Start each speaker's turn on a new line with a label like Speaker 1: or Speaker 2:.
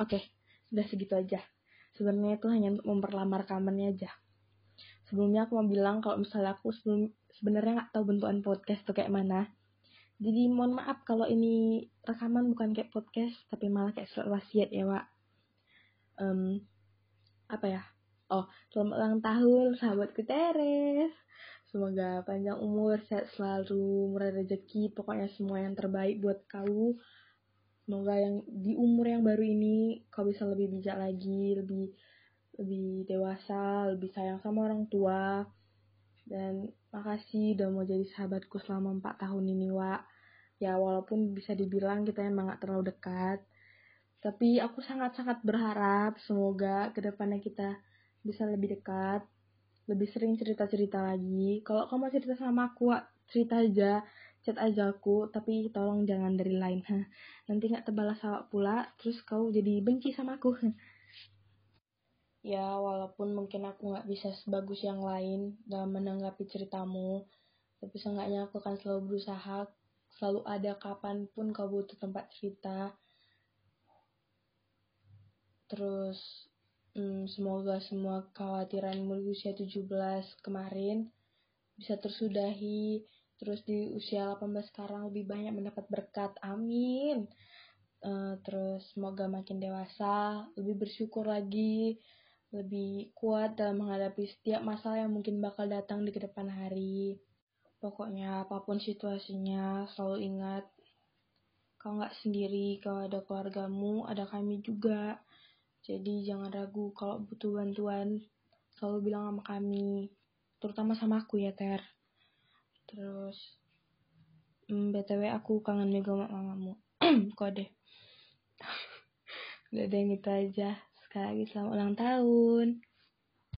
Speaker 1: Oke, udah segitu aja. Sebenarnya itu hanya untuk memperlama rekamannya aja. Sebelumnya aku mau bilang kalau misalnya aku sebelum sebenarnya nggak tahu bentukan podcast tuh kayak mana. Jadi mohon maaf kalau ini rekaman bukan kayak podcast, tapi malah kayak surat wasiat ya, Wak. Um, apa ya? Oh, selamat ulang tahun sahabatku Teres. Semoga panjang umur, sehat selalu, murah rezeki, pokoknya semua yang terbaik buat kau. Semoga yang di umur yang baru ini kau bisa lebih bijak lagi, lebih lebih dewasa, lebih sayang sama orang tua. Dan makasih udah mau jadi sahabatku selama 4 tahun ini, Wak. Ya, walaupun bisa dibilang kita emang gak terlalu dekat. Tapi aku sangat-sangat berharap semoga ke depannya kita bisa lebih dekat lebih sering cerita-cerita lagi. Kalau kamu cerita sama aku, cerita aja, chat aja aku, tapi tolong jangan dari lain. Nanti nggak terbalas awak pula, terus kau jadi benci sama aku. ya, walaupun mungkin aku nggak bisa sebagus yang lain dalam menanggapi ceritamu, tapi seenggaknya aku akan selalu berusaha, selalu ada kapan pun kau butuh tempat cerita. Terus Hmm, semoga semua kekhawatiranmu di usia 17 kemarin bisa tersudahi. Terus di usia 18 sekarang lebih banyak mendapat berkat. Amin. Uh, terus semoga makin dewasa, lebih bersyukur lagi, lebih kuat dalam menghadapi setiap masalah yang mungkin bakal datang di ke depan hari. Pokoknya apa pun situasinya, selalu ingat kau nggak sendiri, kau ada keluargamu, ada kami juga. Jadi jangan ragu kalau butuh bantuan, selalu bilang sama kami, terutama sama aku ya Ter. Terus, hmm, btw aku kangen juga sama mamamu. Kode. Udah deh gitu aja. Sekali lagi selamat ulang tahun.